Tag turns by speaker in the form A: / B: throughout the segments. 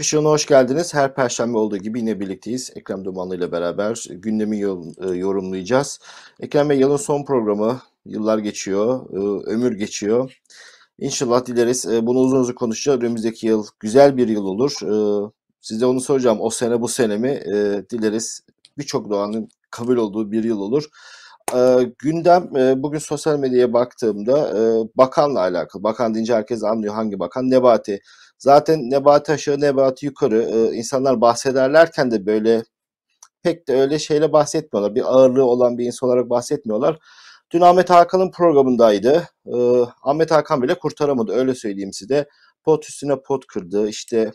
A: Işığına hoş geldiniz. Her perşembe olduğu gibi yine birlikteyiz. Ekrem Dumanlı ile beraber gündemi e, yorumlayacağız. Ekrem Bey yılın son programı. Yıllar geçiyor, e, ömür geçiyor. İnşallah dileriz e, bunu uzun uzun konuşacağız. Önümüzdeki yıl güzel bir yıl olur. Size onu soracağım. O sene bu sene mi? Dileriz birçok doğanın kabul olduğu bir yıl olur. E, gündem e, bugün sosyal medyaya baktığımda e, bakanla alakalı. Bakan deyince herkes anlıyor hangi bakan. Nebati. Zaten Nebati aşağı Nebati yukarı e, insanlar bahsederlerken de böyle pek de öyle şeyle bahsetmiyorlar. Bir ağırlığı olan bir insan olarak bahsetmiyorlar. Dün Ahmet Hakan'ın programındaydı. Ee, Ahmet Hakan bile kurtaramadı öyle söyleyeyim size. Pot üstüne pot kırdı. İşte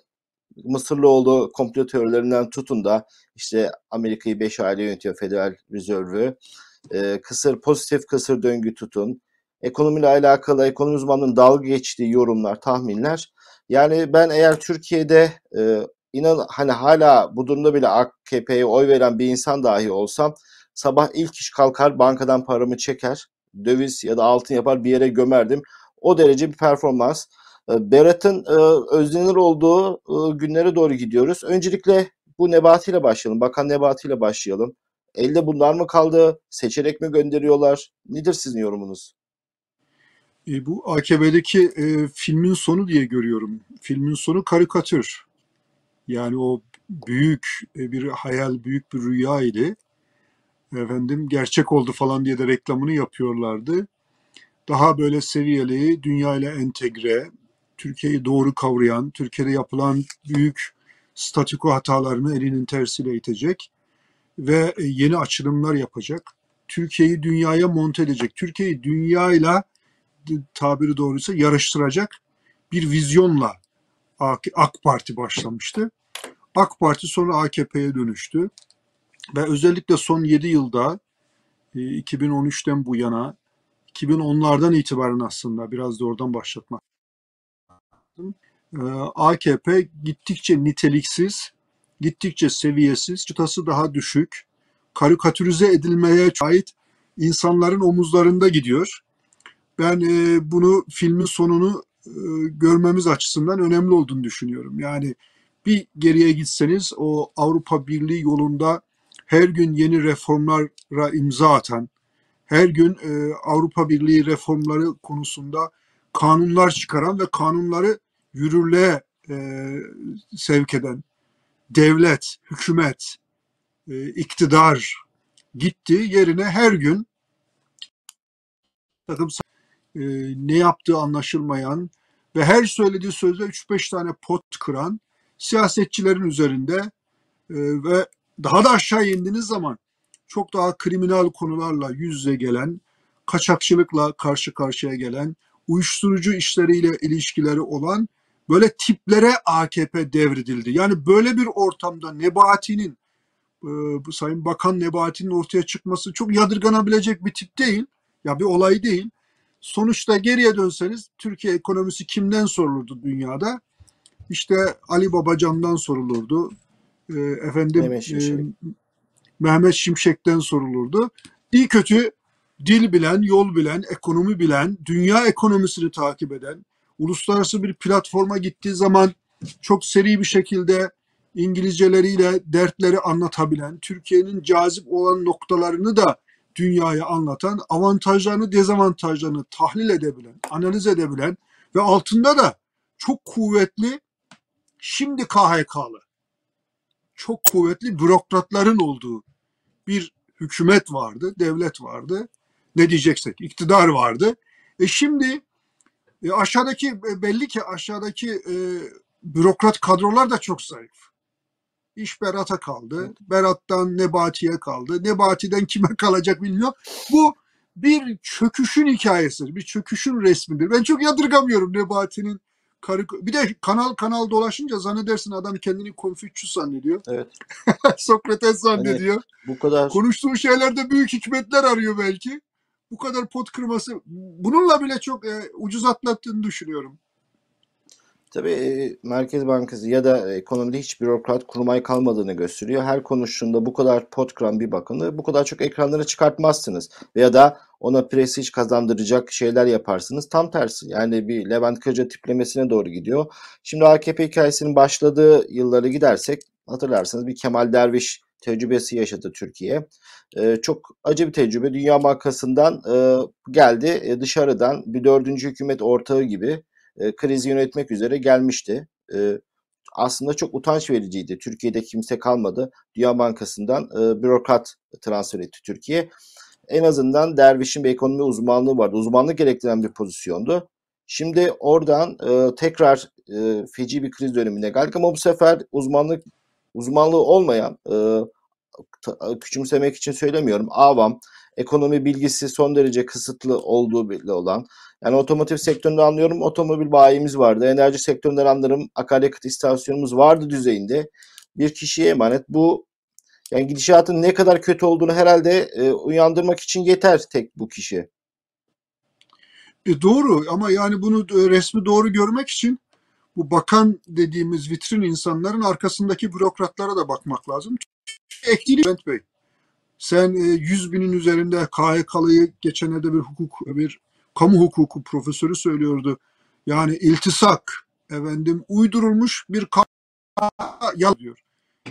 A: Mısırlıoğlu komplo teorilerinden tutun da işte Amerika'yı 5 aile yönetiyor Federal Rezervü. Ee, kısır pozitif kısır döngü tutun. Ekonomiyle alakalı ekonomi uzmanının dalga geçtiği yorumlar, tahminler. Yani ben eğer Türkiye'de e, inan hani hala bu durumda bile AKP'ye oy veren bir insan dahi olsam sabah ilk iş kalkar bankadan paramı çeker döviz ya da altın yapar bir yere gömerdim. O derece bir performans. E, Berat'ın e, özlenir olduğu e, günlere doğru gidiyoruz. Öncelikle bu Nebati ile başlayalım. Bakan Nebati ile başlayalım. Elde bunlar mı kaldı? Seçerek mi gönderiyorlar? Nedir sizin yorumunuz?
B: E, bu AKP'deki e, filmin sonu diye görüyorum. Filmin sonu karikatür. Yani o büyük e, bir hayal, büyük bir rüya ile efendim gerçek oldu falan diye de reklamını yapıyorlardı. Daha böyle seviyeli, dünyayla entegre, Türkiye'yi doğru kavrayan, Türkiye'de yapılan büyük statiko hatalarını elinin tersiyle itecek ve e, yeni açılımlar yapacak. Türkiye'yi dünyaya monte edecek. Türkiye'yi dünyayla tabiri doğruysa yarıştıracak bir vizyonla AK Parti başlamıştı. AK Parti sonra AKP'ye dönüştü. Ve özellikle son 7 yılda 2013'ten e, bu yana 2010'lardan itibaren aslında biraz da oradan başlatmak e, AKP gittikçe niteliksiz, gittikçe seviyesiz, çıtası daha düşük, karikatürize edilmeye ait insanların omuzlarında gidiyor. Ben e, bunu filmin sonunu e, görmemiz açısından önemli olduğunu düşünüyorum. Yani bir geriye gitseniz o Avrupa Birliği yolunda her gün yeni reformlara imza atan, her gün e, Avrupa Birliği reformları konusunda kanunlar çıkaran ve kanunları yürürlüğe e, sevk eden devlet, hükümet, e, iktidar gitti yerine her gün takım e, ne yaptığı anlaşılmayan ve her söylediği sözde 3-5 tane pot kıran siyasetçilerin üzerinde e, ve daha da aşağı indiğiniz zaman çok daha kriminal konularla yüz yüze gelen, kaçakçılıkla karşı karşıya gelen, uyuşturucu işleriyle ilişkileri olan böyle tiplere AKP devredildi. Yani böyle bir ortamda Nebati'nin, e, bu Sayın Bakan Nebati'nin ortaya çıkması çok yadırganabilecek bir tip değil. Ya bir olay değil. Sonuçta geriye dönseniz Türkiye ekonomisi kimden sorulurdu dünyada? İşte Ali Babacan'dan sorulurdu. E, efendim Mehmet, Şimşek. e, Mehmet Şimşek'ten sorulurdu. İyi kötü dil bilen, yol bilen, ekonomi bilen, dünya ekonomisini takip eden, uluslararası bir platforma gittiği zaman çok seri bir şekilde İngilizceleriyle dertleri anlatabilen, Türkiye'nin cazip olan noktalarını da dünyaya anlatan, avantajlarını, dezavantajlarını tahlil edebilen, analiz edebilen ve altında da çok kuvvetli şimdi KHK'lı, çok kuvvetli bürokratların olduğu bir hükümet vardı, devlet vardı. Ne diyeceksek, iktidar vardı. E şimdi e aşağıdaki e, belli ki aşağıdaki e, bürokrat kadrolar da çok zayıf. İş Berat'a kaldı. Berat'tan Nebati'ye kaldı. Nebati'den kime kalacak bilmiyor. Bu bir çöküşün hikayesidir. Bir çöküşün resmidir. Ben çok yadırgamıyorum Nebati'nin karı... Bir de kanal kanal dolaşınca zannedersin adam kendini Konfüçyüs zannediyor.
A: Evet.
B: Sokrates zannediyor.
A: Hani bu kadar
B: konuştuğu şeylerde büyük hikmetler arıyor belki bu kadar pot kırması bununla bile çok e, ucuz atlattığını düşünüyorum.
A: Tabii e, Merkez Bankası ya da ekonomide hiç bürokrat kurmay kalmadığını gösteriyor. Her konuştuğunda bu kadar pot kıran bir bakanı bu kadar çok ekranlara çıkartmazsınız. Veya da ona prestij kazandıracak şeyler yaparsınız. Tam tersi yani bir Levent Kırca tiplemesine doğru gidiyor. Şimdi AKP hikayesinin başladığı yılları gidersek hatırlarsanız bir Kemal Derviş tecrübesi yaşadı Türkiye. E, çok acı bir tecrübe. Dünya Bankası'ndan e, geldi e, dışarıdan bir dördüncü hükümet ortağı gibi e, krizi yönetmek üzere gelmişti. E, aslında çok utanç vericiydi. Türkiye'de kimse kalmadı. Dünya Bankası'ndan e, bürokrat transfer etti Türkiye. En azından Derviş'in bir ekonomi uzmanlığı vardı. Uzmanlık gerektiren bir pozisyondu. Şimdi oradan e, tekrar e, feci bir kriz dönemine geldik ama bu sefer uzmanlık uzmanlığı olmayan e, küçümsemek için söylemiyorum. Avam, ekonomi bilgisi son derece kısıtlı olduğu belli olan. Yani otomotiv sektöründe anlıyorum otomobil bayimiz vardı. Enerji sektöründen anlarım akaryakıt istasyonumuz vardı düzeyinde. Bir kişiye emanet. Bu yani gidişatın ne kadar kötü olduğunu herhalde e, uyandırmak için yeter tek bu kişi.
B: E doğru ama yani bunu e, resmi doğru görmek için bu bakan dediğimiz vitrin insanların arkasındaki bürokratlara da bakmak lazım. Bülent Bey. Sen 100 e, binin üzerinde KHK'lıyı geçenlerde bir hukuk, bir kamu hukuku profesörü söylüyordu. Yani iltisak, efendim uydurulmuş bir yalan diyor.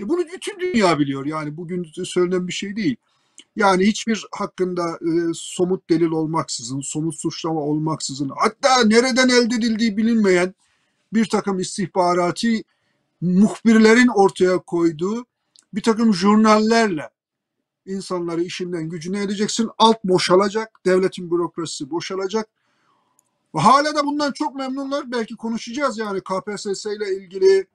B: E bunu bütün dünya biliyor. Yani bugün söylenen bir şey değil. Yani hiçbir hakkında e, somut delil olmaksızın, somut suçlama olmaksızın, hatta nereden elde edildiği bilinmeyen bir takım istihbaratı muhbirlerin ortaya koyduğu bir takım jurnallerle insanları işinden gücüne edeceksin. Alt boşalacak, devletin bürokrasisi boşalacak. Ve hala da bundan çok memnunlar. Belki konuşacağız yani KPSS ile ilgili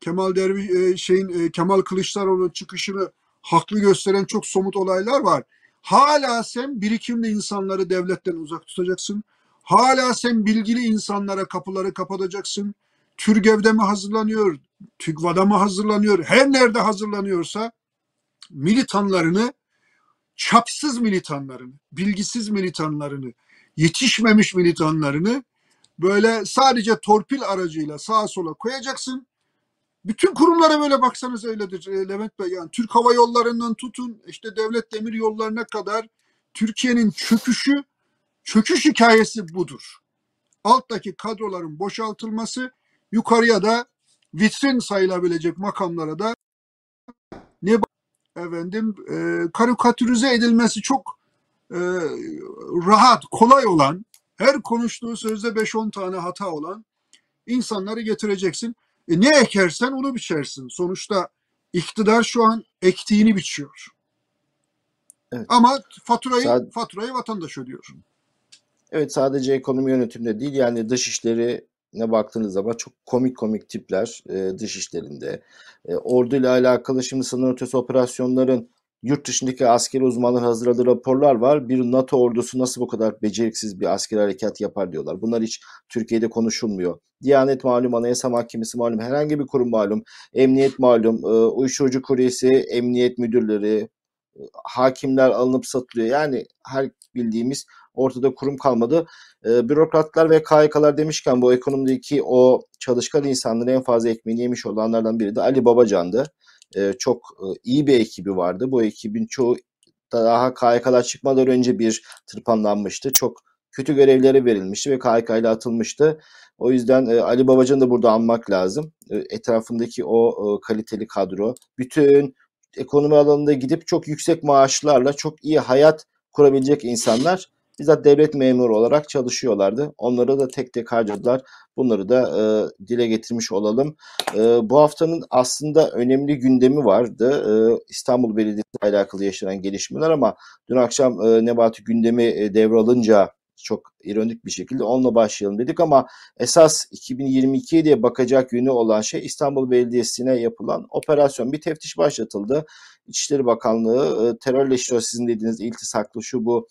B: Kemal Derviş e, şeyin e, Kemal Kılıçdaroğlu'nun çıkışını haklı gösteren çok somut olaylar var. Hala sen birikimli insanları devletten uzak tutacaksın. Hala sen bilgili insanlara kapıları kapatacaksın. TÜRGEV'de mi hazırlanıyor, TÜGVA'da mı hazırlanıyor, her nerede hazırlanıyorsa militanlarını, çapsız militanlarını, bilgisiz militanlarını, yetişmemiş militanlarını böyle sadece torpil aracıyla sağa sola koyacaksın. Bütün kurumlara böyle baksanız öyledir e, Levent Bey. Yani Türk Hava Yolları'ndan tutun işte devlet demir yollarına kadar Türkiye'nin çöküşü, çöküş hikayesi budur. Alttaki kadroların boşaltılması, yukarıya da vitrin sayılabilecek makamlara da ne efendim e, karikatürize edilmesi çok e, rahat, kolay olan, her konuştuğu sözde 5-10 tane hata olan insanları getireceksin. E, ne ekersen onu biçersin. Sonuçta iktidar şu an ektiğini biçiyor. Evet. Ama faturayı Sad- faturayı vatandaş ödüyor.
A: Evet sadece ekonomi yönetiminde değil yani dış işleri ne baktığınız zaman çok komik komik tipler e, dış işlerinde. E, orduyla alakalı şimdi sınır ötesi operasyonların yurt dışındaki askeri uzmanlar hazırladığı raporlar var. Bir NATO ordusu nasıl bu kadar beceriksiz bir asker harekat yapar diyorlar. Bunlar hiç Türkiye'de konuşulmuyor. Diyanet malum, Anayasa Mahkemesi malum, herhangi bir kurum malum, emniyet malum, e, uyuşturucu kuryesi, emniyet müdürleri, e, hakimler alınıp satılıyor. Yani her bildiğimiz ortada kurum kalmadı. E, bürokratlar ve KYK'lar demişken bu ekonomideki o çalışkan insanların en fazla ekmeğini yemiş olanlardan biri de Ali Babacan'dı. E, çok e, iyi bir ekibi vardı. Bu ekibin çoğu daha KYK'lar çıkmadan önce bir tırpanlanmıştı. Çok kötü görevlere verilmişti ve KYK ile atılmıştı. O yüzden e, Ali Babacan'ı da burada anmak lazım. E, etrafındaki o e, kaliteli kadro. Bütün ekonomi alanında gidip çok yüksek maaşlarla çok iyi hayat kurabilecek insanlar bizzat devlet memuru olarak çalışıyorlardı. Onları da tek tek harcadılar. Bunları da e, dile getirmiş olalım. E, bu haftanın aslında önemli gündemi vardı. E, İstanbul Belediyesi ile alakalı yaşanan gelişmeler ama dün akşam e, Nebati gündemi e, devralınca çok ironik bir şekilde onunla başlayalım dedik ama esas 2022 diye bakacak yönü olan şey İstanbul Belediyesi'ne yapılan operasyon. Bir teftiş başlatıldı. İçişleri Bakanlığı e, terörle sizin dediğiniz iltisaklı şu bu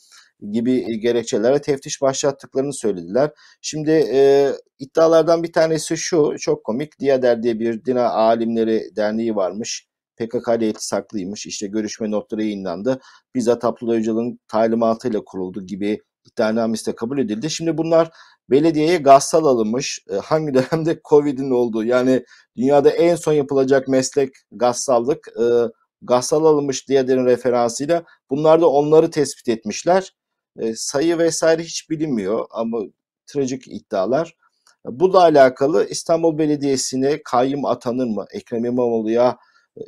A: gibi gerekçelere teftiş başlattıklarını söylediler. Şimdi e, iddialardan bir tanesi şu, çok komik. Diyader diye bir Dina Alimleri Derneği varmış. PKK ile iltisaklıymış. İşte görüşme notları yayınlandı. Bizzat Abdullah Öcalan'ın talimatıyla kuruldu gibi iddianamesi de kabul edildi. Şimdi bunlar belediyeye gazsal alınmış. E, hangi dönemde Covid'in olduğu yani dünyada en son yapılacak meslek gazsallık. E, gazsal alınmış Diyader'in referansıyla bunlar da onları tespit etmişler E, sayı vesaire hiç bilinmiyor ama trajik iddialar. Bununla alakalı İstanbul Belediyesi'ne kayyum atanır mı? Ekrem İmamoğlu'ya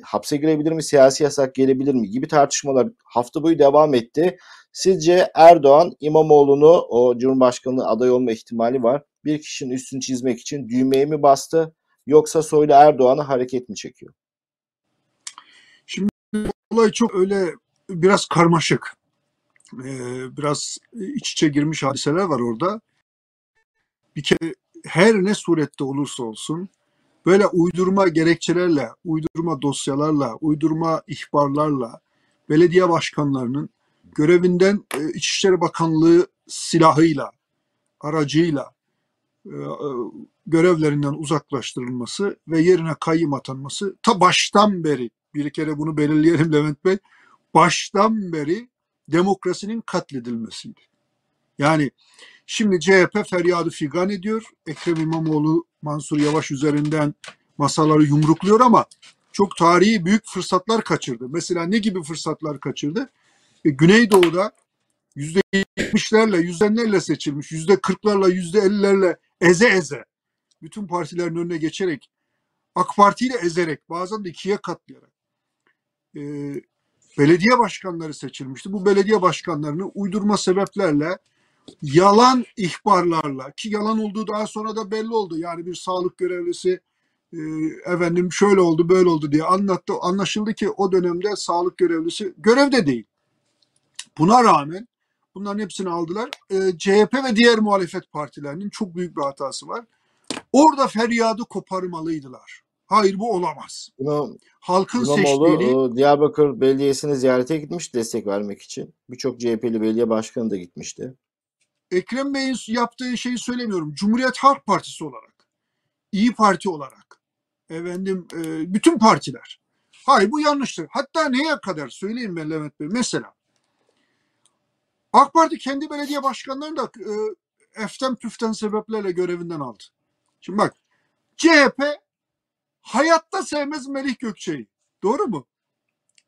A: hapse girebilir mi? Siyasi yasak gelebilir mi? Gibi tartışmalar hafta boyu devam etti. Sizce Erdoğan İmamoğlu'nu o Cumhurbaşkanlığı aday olma ihtimali var. Bir kişinin üstünü çizmek için düğmeye mi bastı? Yoksa Soylu Erdoğan'ı hareket mi çekiyor?
B: Şimdi olay çok öyle biraz karmaşık. Ee, biraz iç içe girmiş hadiseler var orada. Bir kere her ne surette olursa olsun böyle uydurma gerekçelerle, uydurma dosyalarla, uydurma ihbarlarla belediye başkanlarının görevinden e, İçişleri Bakanlığı silahıyla, aracıyla e, e, görevlerinden uzaklaştırılması ve yerine kayyım atanması ta baştan beri bir kere bunu belirleyelim Levent Bey baştan beri demokrasinin katledilmesiydi. Yani şimdi CHP feryadı figan ediyor. Ekrem İmamoğlu Mansur Yavaş üzerinden masaları yumrukluyor ama çok tarihi büyük fırsatlar kaçırdı. Mesela ne gibi fırsatlar kaçırdı? E, Güneydoğu'da yüzde yetmişlerle, yüzdenlerle seçilmiş, yüzde kırklarla, yüzde ellilerle eze eze bütün partilerin önüne geçerek AK Parti ile ezerek bazen de ikiye katlayarak e, belediye başkanları seçilmişti. Bu belediye başkanlarını uydurma sebeplerle yalan ihbarlarla ki yalan olduğu daha sonra da belli oldu. Yani bir sağlık görevlisi e, efendim şöyle oldu böyle oldu diye anlattı. Anlaşıldı ki o dönemde sağlık görevlisi görevde değil. Buna rağmen bunların hepsini aldılar. E, CHP ve diğer muhalefet partilerinin çok büyük bir hatası var. Orada feryadı koparmalıydılar. Hayır bu olamaz.
A: İmam,
B: Halkın
A: İmamoğlu
B: seçtiğini
A: e, Diyarbakır Belediyesi'ne ziyarete gitmiş destek vermek için. Birçok CHP'li belediye başkanı da gitmişti.
B: Ekrem Bey'in yaptığı şeyi söylemiyorum. Cumhuriyet Halk Partisi olarak, İyi Parti olarak, efendim e, bütün partiler. Hayır bu yanlıştır. Hatta neye kadar söyleyeyim ben Levent Bey. Mesela AK Parti kendi belediye başkanlarını da e, eften püften sebeplerle görevinden aldı. Şimdi bak CHP hayatta sevmez Melih Gökçe'yi. Doğru mu?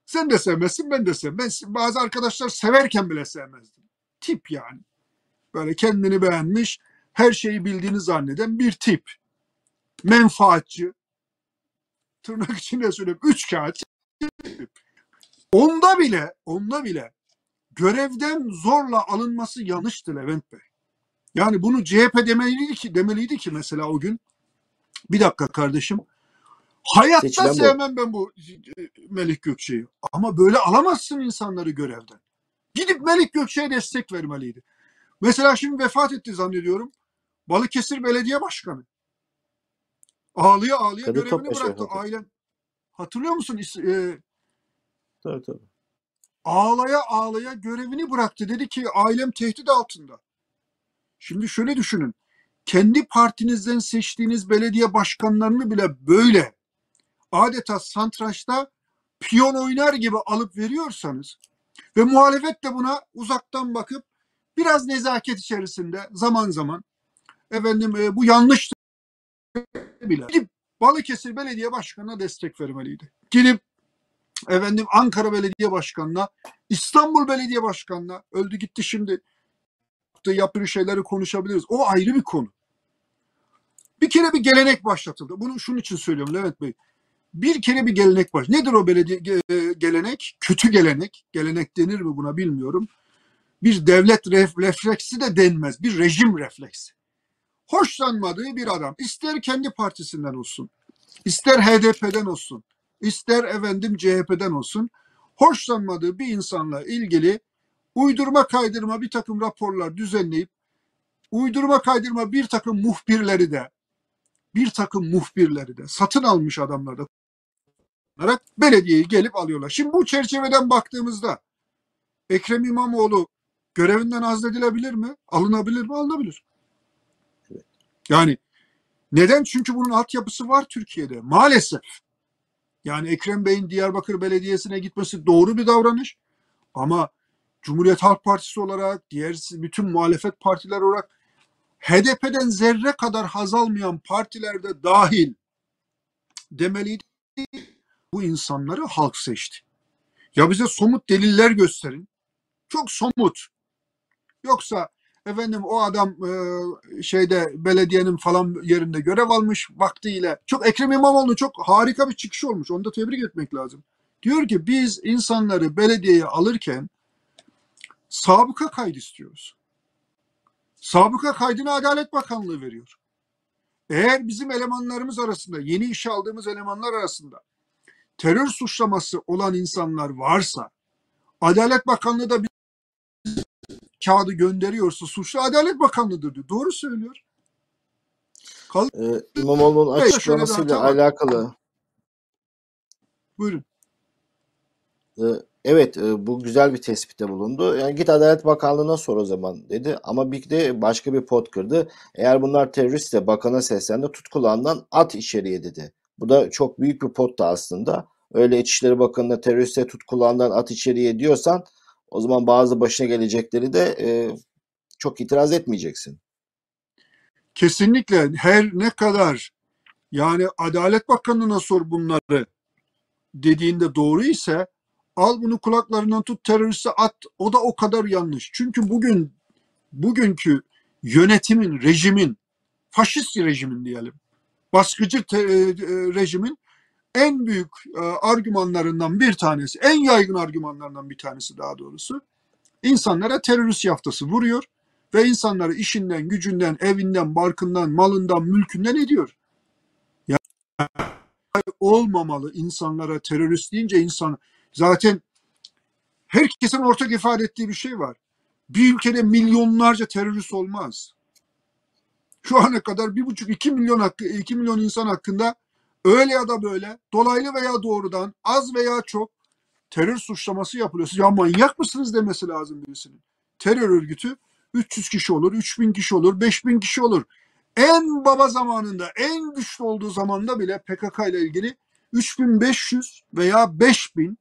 B: Sen de sevmezsin ben de sevmem. Ben bazı arkadaşlar severken bile sevmezdim. Tip yani. Böyle kendini beğenmiş, her şeyi bildiğini zanneden bir tip. Menfaatçi. Tırnak içinde söyleyeyim. Üç kağıt. Onda bile, onda bile görevden zorla alınması yanlıştı Levent Bey. Yani bunu CHP demeliydi ki, demeliydi ki mesela o gün. Bir dakika kardeşim. Hayatta
A: Seçilen bu.
B: sevmem ben bu e, Melik Gökçe'yi. Ama böyle alamazsın insanları görevden. Gidip Melik Gökçe'ye destek vermeliydi. Mesela şimdi vefat etti zannediyorum. Balıkesir Belediye Başkanı. Ağlıya ağlıya
A: Kadir
B: görevini
A: Topbaşı
B: bıraktı.
A: etti.
B: Ailen. Hatırlıyor musun? İs- e,
A: Tabii tabii.
B: ağlaya ağlaya görevini bıraktı. Dedi ki ailem tehdit altında. Şimdi şöyle düşünün. Kendi partinizden seçtiğiniz belediye başkanlarını bile böyle adeta santraçta piyon oynar gibi alıp veriyorsanız ve muhalefet de buna uzaktan bakıp biraz nezaket içerisinde zaman zaman efendim e, bu yanlıştır bile gidip Balıkesir Belediye Başkanı'na destek vermeliydi. Gidip efendim Ankara Belediye Başkanı'na, İstanbul Belediye Başkanı'na öldü gitti şimdi yaptığı şeyleri konuşabiliriz. O ayrı bir konu. Bir kere bir gelenek başlatıldı. Bunu şunun için söylüyorum Levent Bey. Bir kere bir gelenek baş. Nedir o belediye ge- gelenek? Kötü gelenek. Gelenek denir mi buna bilmiyorum. Bir devlet ref- refleksi de denmez. Bir rejim refleksi. Hoşlanmadığı bir adam. ister kendi partisinden olsun. ister HDP'den olsun. ister efendim CHP'den olsun. Hoşlanmadığı bir insanla ilgili uydurma kaydırma bir takım raporlar düzenleyip uydurma kaydırma bir takım muhbirleri de bir takım muhbirleri de satın almış adamlar da olarak belediyeyi gelip alıyorlar. Şimdi bu çerçeveden baktığımızda Ekrem İmamoğlu görevinden azledilebilir mi? Alınabilir mi? Alınabilir. Yani neden? Çünkü bunun altyapısı var Türkiye'de. Maalesef. Yani Ekrem Bey'in Diyarbakır Belediyesi'ne gitmesi doğru bir davranış. Ama Cumhuriyet Halk Partisi olarak, diğer bütün muhalefet partiler olarak HDP'den zerre kadar haz almayan partilerde dahil demeliydi. Bu insanları halk seçti. Ya bize somut deliller gösterin. Çok somut. Yoksa efendim o adam e, şeyde belediyenin falan yerinde görev almış vaktiyle. Çok Ekrem İmamoğlu çok harika bir çıkış olmuş. Onu da tebrik etmek lazım. Diyor ki biz insanları belediyeye alırken sabıka kaydı istiyoruz. Sabıka kaydını Adalet Bakanlığı veriyor. Eğer bizim elemanlarımız arasında, yeni işe aldığımız elemanlar arasında terör suçlaması olan insanlar varsa, Adalet Bakanlığı da bir kağıdı gönderiyorsa suçlu Adalet Bakanlığı'dır diyor. Doğru söylüyor.
A: Ee, İmamoğlu'nun açıklamasıyla alakalı
B: Buyurun.
A: Ee, Evet, e, bu güzel bir tespitte bulundu. Yani git Adalet Bakanlığı'na sor o zaman dedi. Ama bir de başka bir pot kırdı. Eğer bunlar teröristse bakana seslendi tut kulağından at içeriye dedi. Bu da çok büyük bir pot da aslında. Öyle İçişleri Bakanı'na teröriste tut kulağından at içeriye diyorsan o zaman bazı başına gelecekleri de e, çok itiraz etmeyeceksin.
B: Kesinlikle her ne kadar yani Adalet Bakanı'na sor bunları dediğinde doğru ise al bunu kulaklarından tut teröriste at o da o kadar yanlış. Çünkü bugün bugünkü yönetimin, rejimin, faşist rejimin diyelim, baskıcı te- e, e, rejimin en büyük e, argümanlarından bir tanesi, en yaygın argümanlarından bir tanesi daha doğrusu insanlara terörist yaftası vuruyor ve insanları işinden, gücünden, evinden, barkından, malından, mülkünden ediyor. Yani olmamalı insanlara terörist deyince insan zaten herkesin ortak ifade ettiği bir şey var. Bir ülkede milyonlarca terörist olmaz. Şu ana kadar bir buçuk iki milyon hakkı, iki milyon insan hakkında öyle ya da böyle dolaylı veya doğrudan az veya çok terör suçlaması yapılıyor. Siz ya manyak mısınız demesi lazım birisinin. Terör örgütü 300 kişi olur, 3000 kişi olur, 5000 kişi olur. En baba zamanında, en güçlü olduğu zamanda bile PKK ile ilgili 3500 veya 5000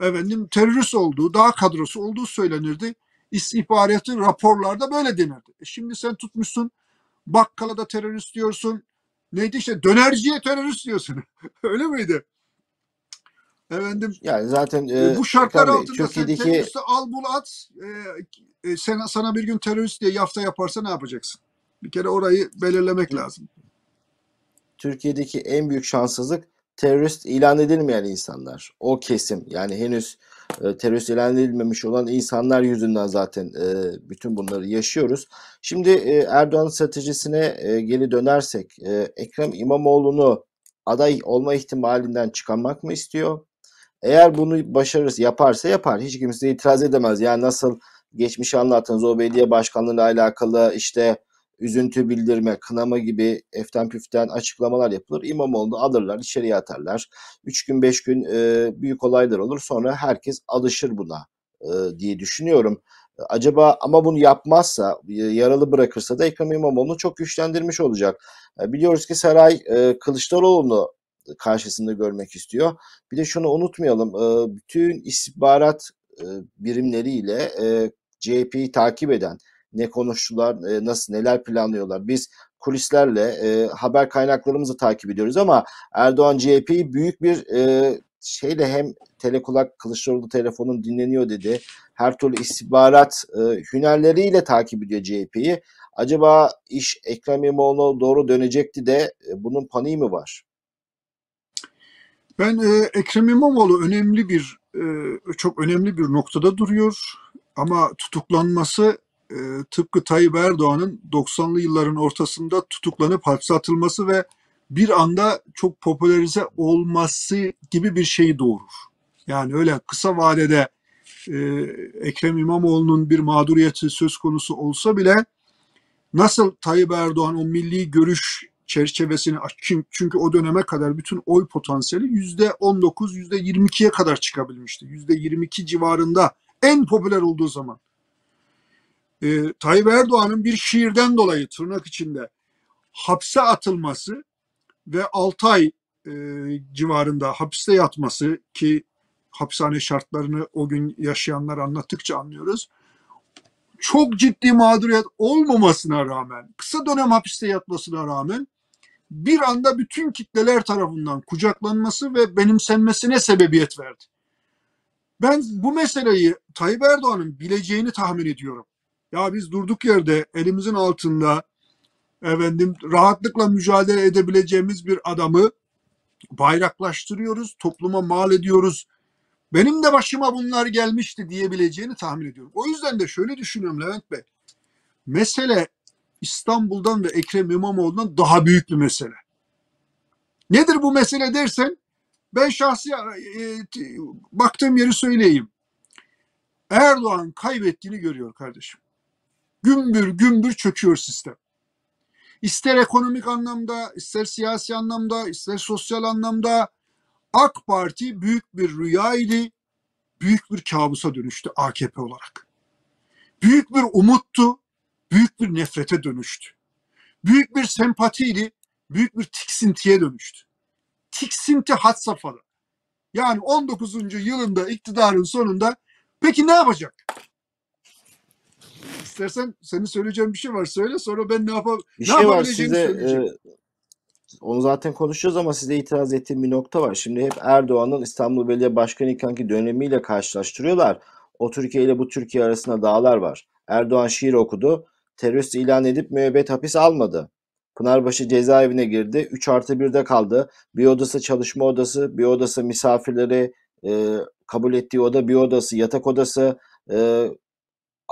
B: efendim terörist olduğu, daha kadrosu olduğu söylenirdi. İstihbaratı raporlarda böyle denirdi. E şimdi sen tutmuşsun bakkala da terörist diyorsun. Neydi işte dönerciye terörist diyorsun. Öyle miydi? Efendim
A: Yani zaten
B: e,
A: e,
B: bu şartlar
A: Bey,
B: altında sen
A: Türkiye'deki
B: teröristi al bul at. E, e, sen, sana bir gün terörist diye yafta yaparsa ne yapacaksın? Bir kere orayı belirlemek lazım.
A: Türkiye'deki en büyük şanssızlık terörist ilan edilmeyen insanlar. O kesim yani henüz e, terörist ilan edilmemiş olan insanlar yüzünden zaten e, bütün bunları yaşıyoruz. Şimdi e, Erdoğan stratejisine e, geri dönersek e, Ekrem İmamoğlu'nu aday olma ihtimalinden çıkarmak mı istiyor? Eğer bunu başarırsa yaparsa yapar. Hiç kimse itiraz edemez. Yani nasıl geçmişi anlattınız o belediye başkanlığıyla alakalı işte üzüntü bildirme, kınama gibi eften püften açıklamalar yapılır. İmamoğlu'nu alırlar, içeriye atarlar. Üç gün, beş gün e, büyük olaylar olur. Sonra herkes alışır buna e, diye düşünüyorum. Acaba ama bunu yapmazsa, yaralı bırakırsa da Ekrem İmamoğlu'nu çok güçlendirmiş olacak. E, biliyoruz ki saray e, Kılıçdaroğlu'nu karşısında görmek istiyor. Bir de şunu unutmayalım. E, bütün istihbarat birimleriyle CHP'yi takip eden, ne konuştular, e, nasıl neler planlıyorlar. Biz kulislerle e, haber kaynaklarımızı takip ediyoruz ama Erdoğan CHP'yi büyük bir e, şeyle hem telekulak Kılıçdaroğlu telefonun dinleniyor dedi. Her türlü istihbarat e, hünerleriyle takip ediyor CHP'yi. Acaba iş Ekrem İmamoğlu'na doğru dönecekti de e, bunun paniği mi var?
B: Ben e, Ekrem İmamoğlu önemli bir e, çok önemli bir noktada duruyor ama tutuklanması e, tıpkı Tayyip Erdoğan'ın 90'lı yılların ortasında tutuklanıp hapse atılması ve bir anda çok popülerize olması gibi bir şeyi doğurur. Yani öyle kısa vadede e, Ekrem İmamoğlu'nun bir mağduriyeti söz konusu olsa bile nasıl Tayyip Erdoğan o milli görüş çerçevesini çünkü o döneme kadar bütün oy potansiyeli yüzde 19, yüzde 22'ye kadar çıkabilmişti. Yüzde 22 civarında en popüler olduğu zaman. Ee, Tayyip Erdoğan'ın bir şiirden dolayı tırnak içinde hapse atılması ve 6 ay e, civarında hapiste yatması ki hapishane şartlarını o gün yaşayanlar anlattıkça anlıyoruz. Çok ciddi mağduriyet olmamasına rağmen, kısa dönem hapiste yatmasına rağmen bir anda bütün kitleler tarafından kucaklanması ve benimsenmesine sebebiyet verdi. Ben bu meseleyi Tayyip Erdoğan'ın bileceğini tahmin ediyorum. Ya biz durduk yerde elimizin altında efendim rahatlıkla mücadele edebileceğimiz bir adamı bayraklaştırıyoruz, topluma mal ediyoruz. Benim de başıma bunlar gelmişti diyebileceğini tahmin ediyorum. O yüzden de şöyle düşünüyorum Levent Bey. Mesele İstanbul'dan ve Ekrem İmamoğlu'ndan daha büyük bir mesele. Nedir bu mesele dersen ben şahsi e, baktığım yeri söyleyeyim. Erdoğan kaybettiğini görüyor kardeşim. Gümbür gümbür çöküyor sistem. İster ekonomik anlamda, ister siyasi anlamda, ister sosyal anlamda AK Parti büyük bir rüyaydı, büyük bir kabusa dönüştü AKP olarak. Büyük bir umuttu, büyük bir nefrete dönüştü. Büyük bir sempatiydi, büyük bir tiksintiye dönüştü. Tiksinti had safhada. Yani 19. yılında iktidarın sonunda peki ne yapacak? İstersen senin söyleyeceğin bir şey var söyle sonra ben ne yapab
A: Bir
B: ne
A: şey var size e, onu zaten konuşacağız ama size itiraz ettiğim bir nokta var. Şimdi hep Erdoğan'ın İstanbul Belediye Başkanı ikenki dönemiyle karşılaştırıyorlar. O Türkiye ile bu Türkiye arasında dağlar var. Erdoğan şiir okudu. Terörist ilan edip müebbet hapis almadı. Pınarbaşı cezaevine girdi. 3 artı 1'de kaldı. Bir odası çalışma odası, bir odası misafirleri e, kabul ettiği oda, bir odası yatak odası, e,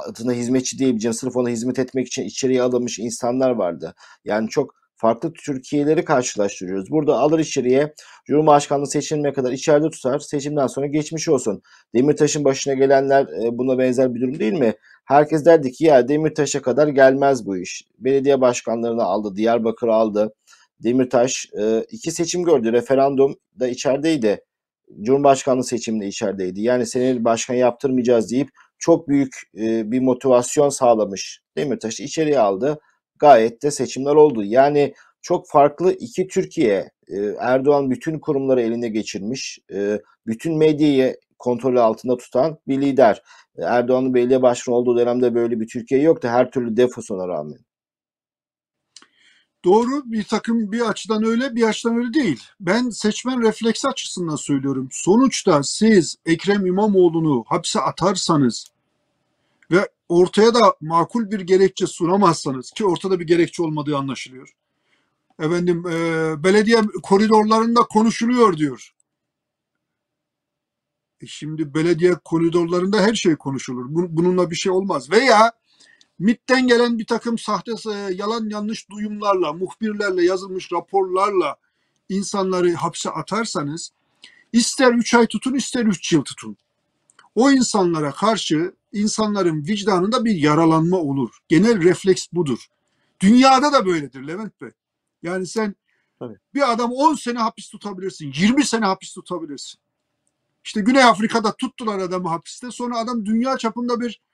A: adına hizmetçi diyebileceğim sırf ona hizmet etmek için içeriye alınmış insanlar vardı. Yani çok farklı Türkiye'leri karşılaştırıyoruz. Burada alır içeriye Cumhurbaşkanlığı seçilene kadar içeride tutar. Seçimden sonra geçmiş olsun. Demirtaş'ın başına gelenler e, buna benzer bir durum değil mi? Herkes derdi ki ya Demirtaş'a kadar gelmez bu iş. Belediye başkanlarını aldı, Diyarbakır aldı. Demirtaş e, iki seçim gördü. Referandum da içerideydi. Cumhurbaşkanlığı seçiminde içerideydi. Yani seni başkan yaptırmayacağız deyip çok büyük e, bir motivasyon sağlamış. Demirtaş'ı içeriye aldı. Gayet de seçimler oldu. Yani çok farklı iki Türkiye. E, Erdoğan bütün kurumları eline geçirmiş. E, bütün medyayı kontrolü altında tutan bir lider. Erdoğan'ın belediye başkanı olduğu dönemde böyle bir Türkiye yoktu. Her türlü defosuna rağmen.
B: Doğru bir takım bir açıdan öyle bir açıdan öyle değil. Ben seçmen refleksi açısından söylüyorum. Sonuçta siz Ekrem İmamoğlu'nu hapse atarsanız ve ortaya da makul bir gerekçe sunamazsanız ki ortada bir gerekçe olmadığı anlaşılıyor. Efendim e, belediye koridorlarında konuşuluyor diyor. E şimdi belediye koridorlarında her şey konuşulur. Bununla bir şey olmaz. Veya MIT'ten gelen bir takım sahte yalan yanlış duyumlarla, muhbirlerle yazılmış raporlarla insanları hapse atarsanız ister 3 ay tutun ister 3 yıl tutun. O insanlara karşı insanların vicdanında bir yaralanma olur. Genel refleks budur. Dünyada da böyledir Levent Bey. Yani sen Tabii. bir adam 10 sene hapis tutabilirsin, 20 sene hapis tutabilirsin. İşte Güney Afrika'da tuttular adamı hapiste. Sonra adam dünya çapında bir e,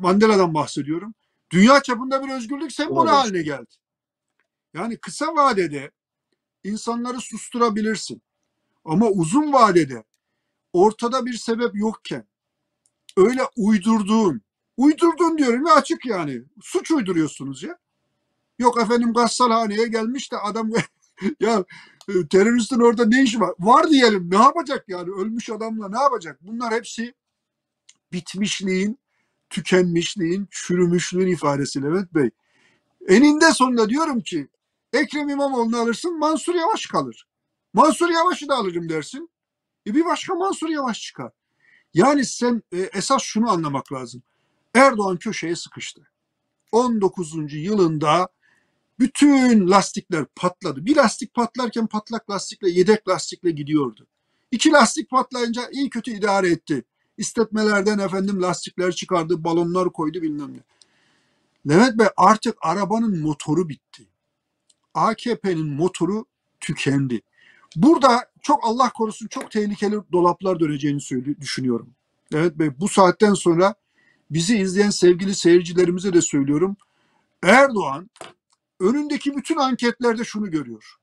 B: Mandela'dan bahsediyorum. Dünya çapında bir özgürlük sembolü haline geldi. Yani kısa vadede insanları susturabilirsin. Ama uzun vadede ortada bir sebep yokken öyle uydurduğun, uydurduğun diyorum ya açık yani. Suç uyduruyorsunuz ya. Yok efendim gassalhaneye gelmiş de adam ya e, teröristin orada ne işi var? Var diyelim ne yapacak yani ölmüş adamla ne yapacak? Bunlar hepsi bitmişliğin, tükenmişliğin, çürümüşlüğün ifadesi Levent Bey. Eninde sonunda diyorum ki Ekrem İmamoğlu'nu alırsın Mansur Yavaş kalır. Mansur Yavaş'ı da alırım dersin. E bir başka Mansur Yavaş çıkar. Yani sen e, esas şunu anlamak lazım. Erdoğan köşeye sıkıştı. 19. yılında bütün lastikler patladı. Bir lastik patlarken patlak lastikle, yedek lastikle gidiyordu. İki lastik patlayınca iyi kötü idare etti. İstetmelerden efendim lastikler çıkardı, balonlar koydu bilmem ne. Levent Bey artık arabanın motoru bitti. AKP'nin motoru tükendi. Burada çok Allah korusun çok tehlikeli dolaplar döneceğini düşünüyorum. Evet Bey bu saatten sonra bizi izleyen sevgili seyircilerimize de söylüyorum. Erdoğan önündeki bütün anketlerde şunu görüyor.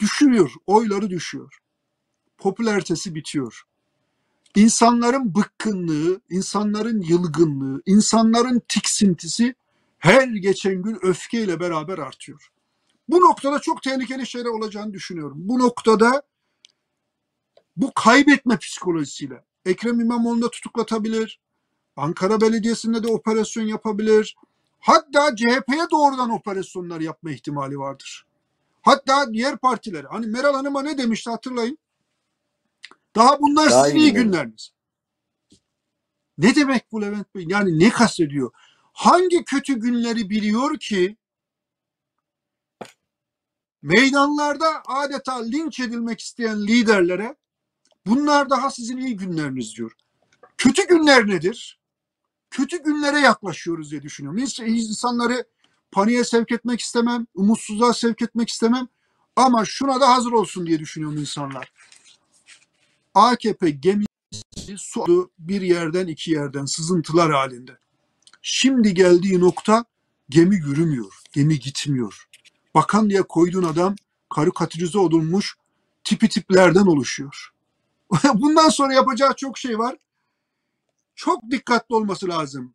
B: Düşüyor, oyları düşüyor. Popülaritesi bitiyor. İnsanların bıkkınlığı, insanların yılgınlığı, insanların tiksintisi her geçen gün öfkeyle beraber artıyor. Bu noktada çok tehlikeli şeyler olacağını düşünüyorum. Bu noktada bu kaybetme psikolojisiyle Ekrem İmamoğlu'nu da tutuklatabilir, Ankara Belediyesi'nde de operasyon yapabilir. Hatta CHP'ye doğrudan operasyonlar yapma ihtimali vardır. Hatta diğer partiler. Hani Meral Hanım'a ne demişti hatırlayın. Daha bunlar
A: Daha
B: sizin
A: iyi
B: iyi
A: günler.
B: günleriniz. Ne demek bu Levent Bey? Yani ne kastediyor? Hangi kötü günleri biliyor ki meydanlarda adeta linç edilmek isteyen liderlere bunlar daha sizin iyi günleriniz diyor. Kötü günler nedir? Kötü günlere yaklaşıyoruz diye düşünüyorum. İns- İnsanları paniğe sevk etmek istemem, umutsuzluğa sevk etmek istemem ama şuna da hazır olsun diye düşünüyorum insanlar. AKP gemisi su bir yerden iki yerden sızıntılar halinde. Şimdi geldiği nokta gemi yürümüyor, gemi gitmiyor. Bakan diye koyduğun adam karikatürize olunmuş tipi tiplerden oluşuyor. Bundan sonra yapacağı çok şey var. Çok dikkatli olması lazım.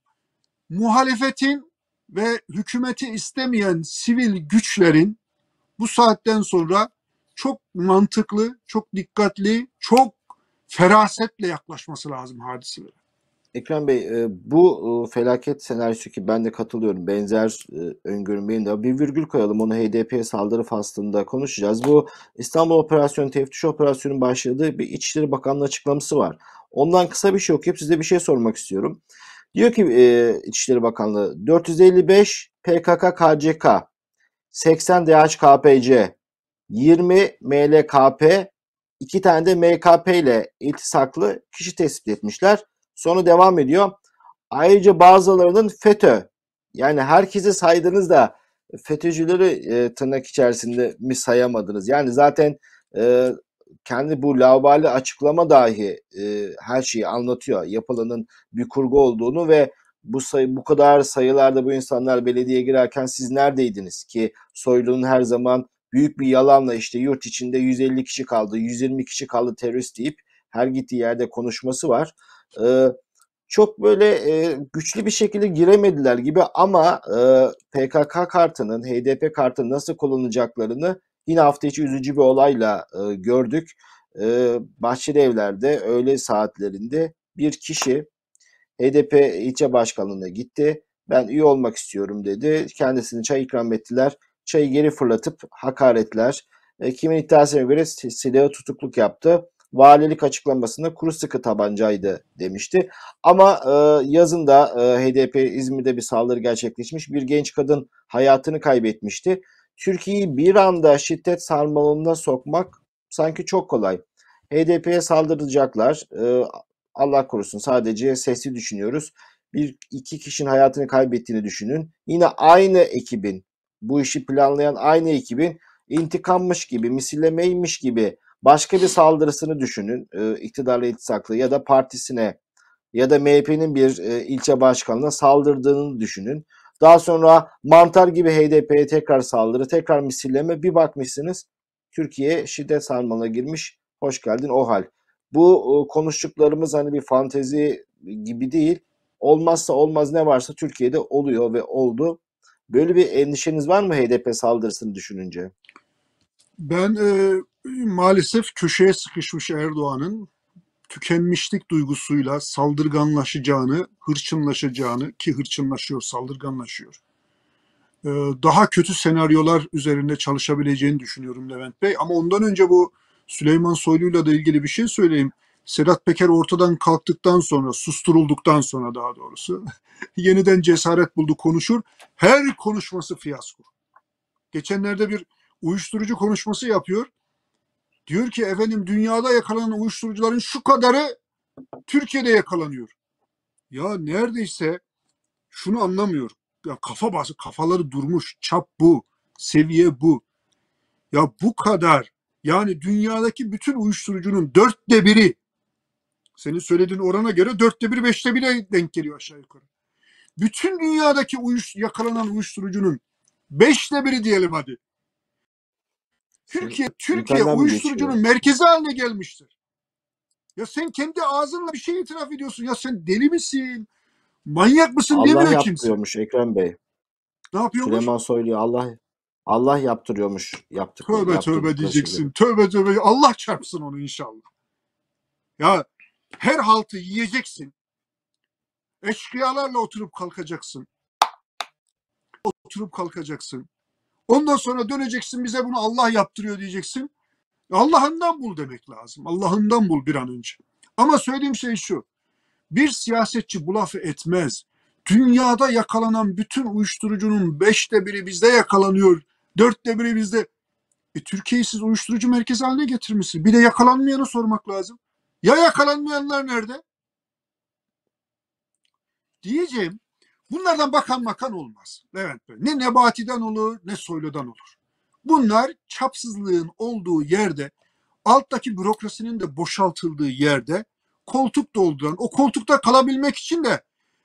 B: Muhalefetin ve hükümeti istemeyen sivil güçlerin bu saatten sonra çok mantıklı, çok dikkatli, çok ferasetle yaklaşması lazım hadiselere.
A: Ekrem Bey, e, bu e, felaket senaryosu ki ben de katılıyorum. Benzer e, öngörüm benim de. Bir virgül koyalım. Onu HDP'ye saldırı faslında konuşacağız. Bu İstanbul Operasyonu, teftiş operasyonun başladığı bir İçişleri Bakanlığı açıklaması var. Ondan kısa bir şey okuyup size bir şey sormak istiyorum. Diyor ki e, İçişleri Bakanlığı 455 PKK KCK 80 DHKPC 20 MLKP 2 tane de MKP ile iltisaklı kişi tespit etmişler. Sonra devam ediyor. Ayrıca bazılarının FETÖ yani herkesi saydınız da FETÖ'cüleri e, tırnak içerisinde mi sayamadınız? Yani zaten e, kendi bu laubali açıklama dahi e, her şeyi anlatıyor. Yapılanın bir kurgu olduğunu ve bu sayı bu kadar sayılarda bu insanlar belediyeye girerken siz neredeydiniz ki Soylu'nun her zaman büyük bir yalanla işte yurt içinde 150 kişi kaldı, 120 kişi kaldı terörist deyip her gittiği yerde konuşması var. Ee, çok böyle e, güçlü bir şekilde giremediler gibi ama e, PKK kartının, HDP kartını nasıl kullanacaklarını yine hafta içi üzücü bir olayla e, gördük. E, Bahçeli Evler'de öğle saatlerinde bir kişi HDP ilçe başkanlığına gitti. Ben üye olmak istiyorum dedi. Kendisine çay ikram ettiler. Çayı geri fırlatıp hakaretler. E, kimin iddiasına göre si- silahı tutukluk yaptı. Valilik açıklamasında kuru sıkı tabancaydı demişti. Ama e, yazında e, HDP İzmir'de bir saldırı gerçekleşmiş. Bir genç kadın hayatını kaybetmişti. Türkiye'yi bir anda şiddet sarmalına sokmak sanki çok kolay. HDP'ye saldıracaklar. E, Allah korusun sadece sesli düşünüyoruz. Bir iki kişinin hayatını kaybettiğini düşünün. Yine aynı ekibin bu işi planlayan aynı ekibin intikammış gibi, misillemeymiş gibi başka bir saldırısını düşünün. E, iktidarla iltisaklı ya da partisine ya da MHP'nin bir e, ilçe başkanına saldırdığını düşünün. Daha sonra mantar gibi HDP'ye tekrar saldırı, tekrar misilleme bir bakmışsınız Türkiye şiddet sarmalına girmiş. Hoş geldin o hal. Bu e, konuştuklarımız hani bir fantezi gibi değil. Olmazsa olmaz ne varsa Türkiye'de oluyor ve oldu. Böyle bir endişeniz var mı HDP saldırısını düşününce?
B: Ben e, maalesef köşeye sıkışmış Erdoğan'ın tükenmişlik duygusuyla saldırganlaşacağını, hırçınlaşacağını ki hırçınlaşıyor, saldırganlaşıyor. e, daha kötü senaryolar üzerinde çalışabileceğini düşünüyorum Levent Bey. Ama ondan önce bu Süleyman Soylu'yla da ilgili bir şey söyleyeyim. Sedat Peker ortadan kalktıktan sonra, susturulduktan sonra daha doğrusu yeniden cesaret buldu konuşur. Her konuşması fiyasko. Geçenlerde bir uyuşturucu konuşması yapıyor. Diyor ki efendim dünyada yakalanan uyuşturucuların şu kadarı Türkiye'de yakalanıyor. Ya neredeyse şunu anlamıyor. Ya kafa bası, kafaları durmuş. Çap bu, seviye bu. Ya bu kadar. Yani dünyadaki bütün uyuşturucunun dörtte biri senin söylediğin orana göre dörtte biri, beşte bire denk geliyor aşağı yukarı. Bütün dünyadaki uyuş, yakalanan uyuşturucunun beşte biri diyelim hadi. Türkiye, Türkiye uyuşturucunun merkezi haline gelmiştir. Ya sen kendi ağzınla bir şey itiraf ediyorsun. Ya sen deli misin? Manyak mısın
A: Allah
B: demiyor kimse.
A: yaptırıyormuş Ekrem Bey.
B: Ne yapıyormuş?
A: Süleyman Soylu Allah Allah yaptırıyormuş. Yaptık,
B: Tövbe tövbe
A: yaptırdıkları
B: diyeceksin. Tövbe tövbe. Allah çarpsın onu inşallah. Ya her haltı yiyeceksin. Eşkıyalarla oturup kalkacaksın. Oturup kalkacaksın. Ondan sonra döneceksin bize bunu Allah yaptırıyor diyeceksin. Allah'ından bul demek lazım. Allah'ından bul bir an önce. Ama söylediğim şey şu. Bir siyasetçi bu lafı etmez. Dünyada yakalanan bütün uyuşturucunun beşte biri bizde yakalanıyor. Dörtte biri bizde. E, Türkiye'yi siz uyuşturucu merkezi haline getirmişsiniz. Bir de yakalanmayanı sormak lazım. Ya yakalanmayanlar nerede? Diyeceğim bunlardan bakan makan olmaz. Levent Bey. Ne Nebati'den olur ne Soylu'dan olur. Bunlar çapsızlığın olduğu yerde alttaki bürokrasinin de boşaltıldığı yerde koltuk dolduran o koltukta kalabilmek için de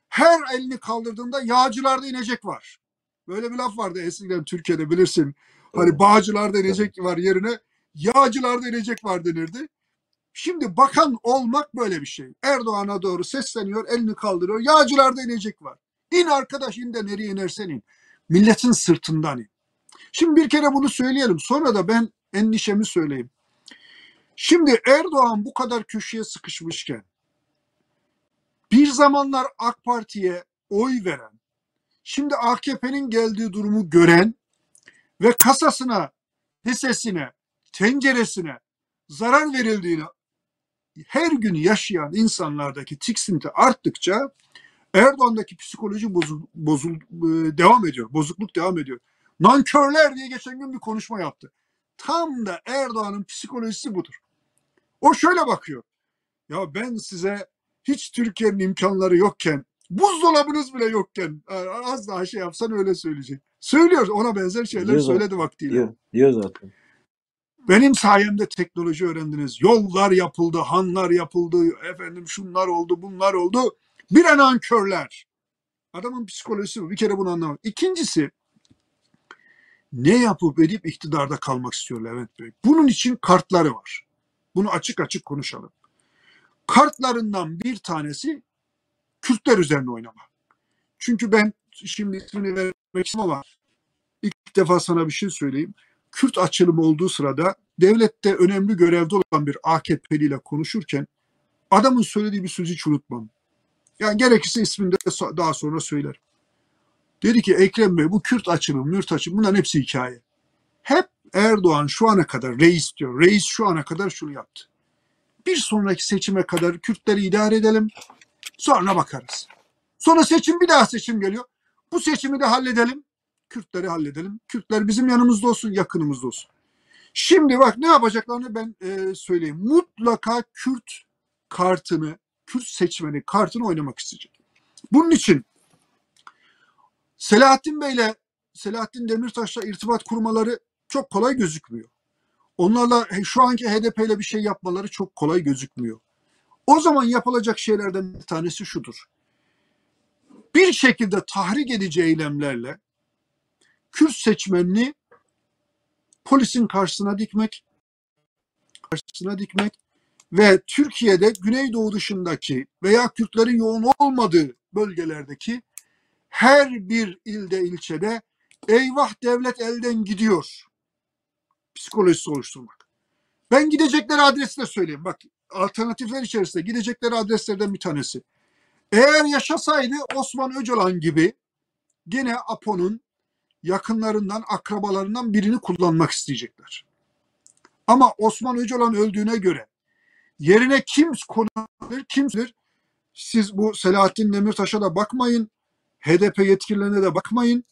B: her elini kaldırdığında yağcılarda inecek var. Böyle bir laf vardı eskiden Türkiye'de bilirsin. Hani bağcılarda inecek var yerine yağcılarda inecek var denirdi. Şimdi bakan olmak böyle bir şey. Erdoğan'a doğru sesleniyor, elini kaldırıyor. Yağcılarda inecek var. İn arkadaş in de nereye inersen in. Milletin sırtından in. Şimdi bir kere bunu söyleyelim. Sonra da ben endişemi söyleyeyim. Şimdi Erdoğan bu kadar köşeye sıkışmışken bir zamanlar AK Parti'ye oy veren, şimdi AKP'nin geldiği durumu gören ve kasasına, hissesine, tenceresine zarar verildiğini her gün yaşayan insanlardaki tiksinti arttıkça Erdoğan'daki psikoloji bozul, bozul e, devam ediyor. Bozukluk devam ediyor. Nankörler diye geçen gün bir konuşma yaptı. Tam da Erdoğan'ın psikolojisi budur. O şöyle bakıyor. Ya ben size hiç Türkiye'nin imkanları yokken, buzdolabınız bile yokken az daha şey yapsan öyle söyleyecek. Söylüyor. Ona benzer şeyler diyor söyledi vaktiyle.
A: Diyor, diyor zaten.
B: Benim sayemde teknoloji öğrendiniz. Yollar yapıldı, hanlar yapıldı, efendim şunlar oldu, bunlar oldu. Bir an ankörler. Adamın psikolojisi bu. Bir kere bunu anlamak. İkincisi ne yapıp edip iktidarda kalmak istiyor Levent Bey. Bunun için kartları var. Bunu açık açık konuşalım. Kartlarından bir tanesi Kürtler üzerine oynama. Çünkü ben şimdi ismini vermek istemem ama ilk defa sana bir şey söyleyeyim. Kürt açılımı olduğu sırada devlette önemli görevde olan bir AKP'li ile konuşurken adamın söylediği bir sözü hiç unutmam. Yani gerekirse ismini de daha sonra söylerim. Dedi ki Ekrem Bey bu Kürt açılımı, Mürt açılımı bunların hepsi hikaye. Hep Erdoğan şu ana kadar reis diyor. Reis şu ana kadar şunu yaptı. Bir sonraki seçime kadar Kürtleri idare edelim. Sonra bakarız. Sonra seçim bir daha seçim geliyor. Bu seçimi de halledelim. Kürtleri halledelim. Kürtler bizim yanımızda olsun, yakınımızda olsun. Şimdi bak ne yapacaklarını ben e, söyleyeyim. Mutlaka Kürt kartını, Kürt seçmeni kartını oynamak isteyecek. Bunun için Selahattin Bey'le Selahattin Demirtaş'la irtibat kurmaları çok kolay gözükmüyor. Onlarla şu anki HDP ile bir şey yapmaları çok kolay gözükmüyor. O zaman yapılacak şeylerden bir tanesi şudur. Bir şekilde tahrik edici eylemlerle Kürt seçmenini polisin karşısına dikmek, karşısına dikmek ve Türkiye'de Güneydoğu dışındaki veya Kürtlerin yoğun olmadığı bölgelerdeki her bir ilde ilçede eyvah devlet elden gidiyor psikolojisi oluşturmak. Ben gidecekleri adresi de söyleyeyim. Bak alternatifler içerisinde gidecekleri adreslerden bir tanesi. Eğer yaşasaydı Osman Öcalan gibi gene Apo'nun yakınlarından, akrabalarından birini kullanmak isteyecekler. Ama Osman Öcalan öldüğüne göre yerine kim konulur, kimdir? Siz bu Selahattin Demirtaş'a da bakmayın. HDP yetkililerine de bakmayın.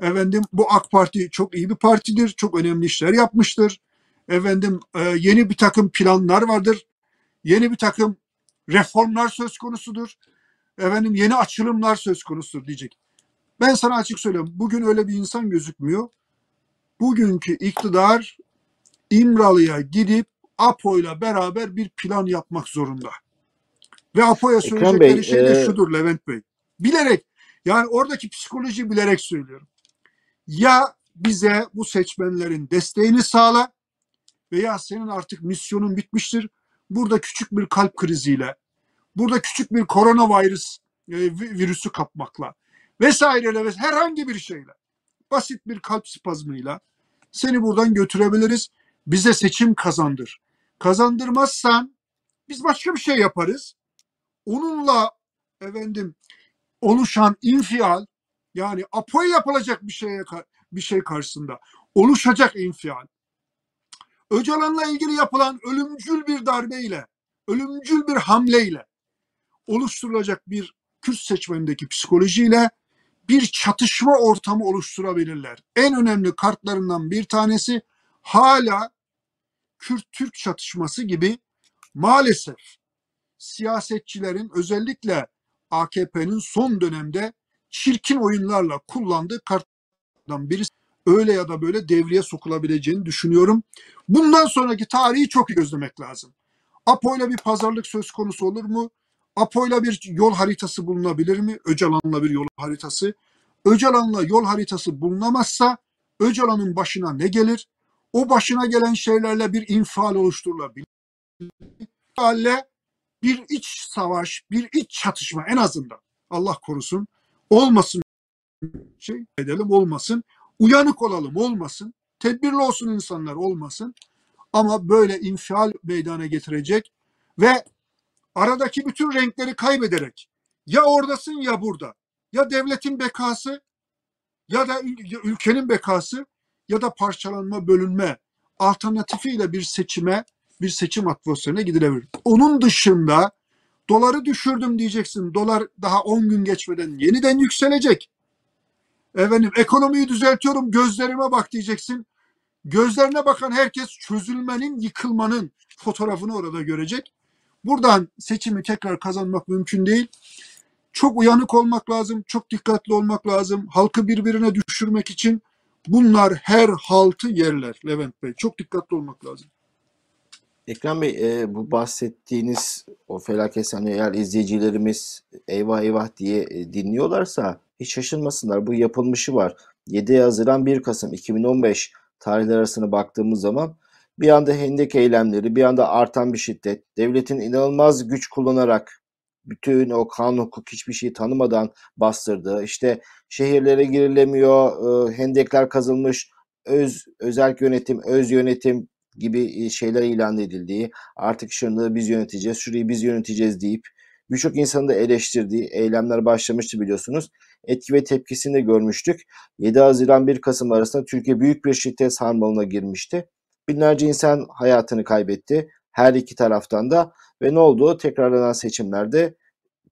B: Efendim bu AK Parti çok iyi bir partidir. Çok önemli işler yapmıştır. Efendim e, yeni bir takım planlar vardır. Yeni bir takım reformlar söz konusudur. Efendim yeni açılımlar söz konusudur diyecek. Ben sana açık söyleyeyim. Bugün öyle bir insan gözükmüyor. Bugünkü iktidar İmralı'ya gidip APO'yla beraber bir plan yapmak zorunda. Ve APO'ya söyleyecekleri Bey, şey de e... şudur Levent Bey. Bilerek yani oradaki psikoloji bilerek söylüyorum. Ya bize bu seçmenlerin desteğini sağla veya senin artık misyonun bitmiştir. Burada küçük bir kalp kriziyle, burada küçük bir koronavirüs e, virüsü kapmakla vesaireyle ve herhangi bir şeyle basit bir kalp spazmıyla seni buradan götürebiliriz. Bize seçim kazandır. Kazandırmazsan biz başka bir şey yaparız. Onunla efendim oluşan infial yani apoya yapılacak bir şeye bir şey karşısında oluşacak infial Öcalan'la ilgili yapılan ölümcül bir darbeyle, ölümcül bir hamleyle oluşturulacak bir Kürt seçmenindeki psikolojiyle bir çatışma ortamı oluşturabilirler. En önemli kartlarından bir tanesi hala Kürt-Türk çatışması gibi maalesef siyasetçilerin özellikle AKP'nin son dönemde çirkin oyunlarla kullandığı kartlardan birisi öyle ya da böyle devreye sokulabileceğini düşünüyorum. Bundan sonraki tarihi çok iyi gözlemek lazım. Apo'yla bir pazarlık söz konusu olur mu? Apo'yla bir yol haritası bulunabilir mi? Öcalan'la bir yol haritası. Öcalan'la yol haritası bulunamazsa Öcalan'ın başına ne gelir? O başına gelen şeylerle bir infial oluşturulabilir. Halle bir iç savaş, bir iç çatışma en azından Allah korusun olmasın şey edelim olmasın. Uyanık olalım olmasın. Tedbirli olsun insanlar olmasın. Ama böyle infial meydana getirecek ve aradaki bütün renkleri kaybederek ya oradasın ya burada. Ya devletin bekası ya da ülkenin bekası ya da parçalanma, bölünme alternatifiyle bir seçime, bir seçim atmosferine gidilebilir. Onun dışında doları düşürdüm diyeceksin. Dolar daha 10 gün geçmeden yeniden yükselecek. Efendim ekonomiyi düzeltiyorum gözlerime bak diyeceksin. Gözlerine bakan herkes çözülmenin, yıkılmanın fotoğrafını orada görecek. Buradan seçimi tekrar kazanmak mümkün değil. Çok uyanık olmak lazım, çok dikkatli olmak lazım. Halkı birbirine düşürmek için bunlar her haltı yerler Levent Bey. Çok dikkatli olmak lazım.
A: Ekrem Bey e, bu bahsettiğiniz o felaket hani eğer izleyicilerimiz eyvah eyvah diye e, dinliyorlarsa hiç şaşırmasınlar. Bu yapılmışı var. 7 Haziran 1 Kasım 2015 tarihler arasına baktığımız zaman bir anda hendek eylemleri, bir anda artan bir şiddet, devletin inanılmaz güç kullanarak bütün o kanun hukuk hiçbir şeyi tanımadan bastırdığı, işte şehirlere girilemiyor, e, hendekler kazılmış, öz özel yönetim, öz yönetim gibi şeyler ilan edildiği, artık şunu biz yöneteceğiz, şurayı biz yöneteceğiz deyip birçok insanın da eleştirdiği eylemler başlamıştı biliyorsunuz. Etki ve tepkisini de görmüştük. 7 Haziran 1 Kasım arasında Türkiye büyük bir şiddet sarmalına girmişti. Binlerce insan hayatını kaybetti. Her iki taraftan da ve ne oldu? Tekrarlanan seçimlerde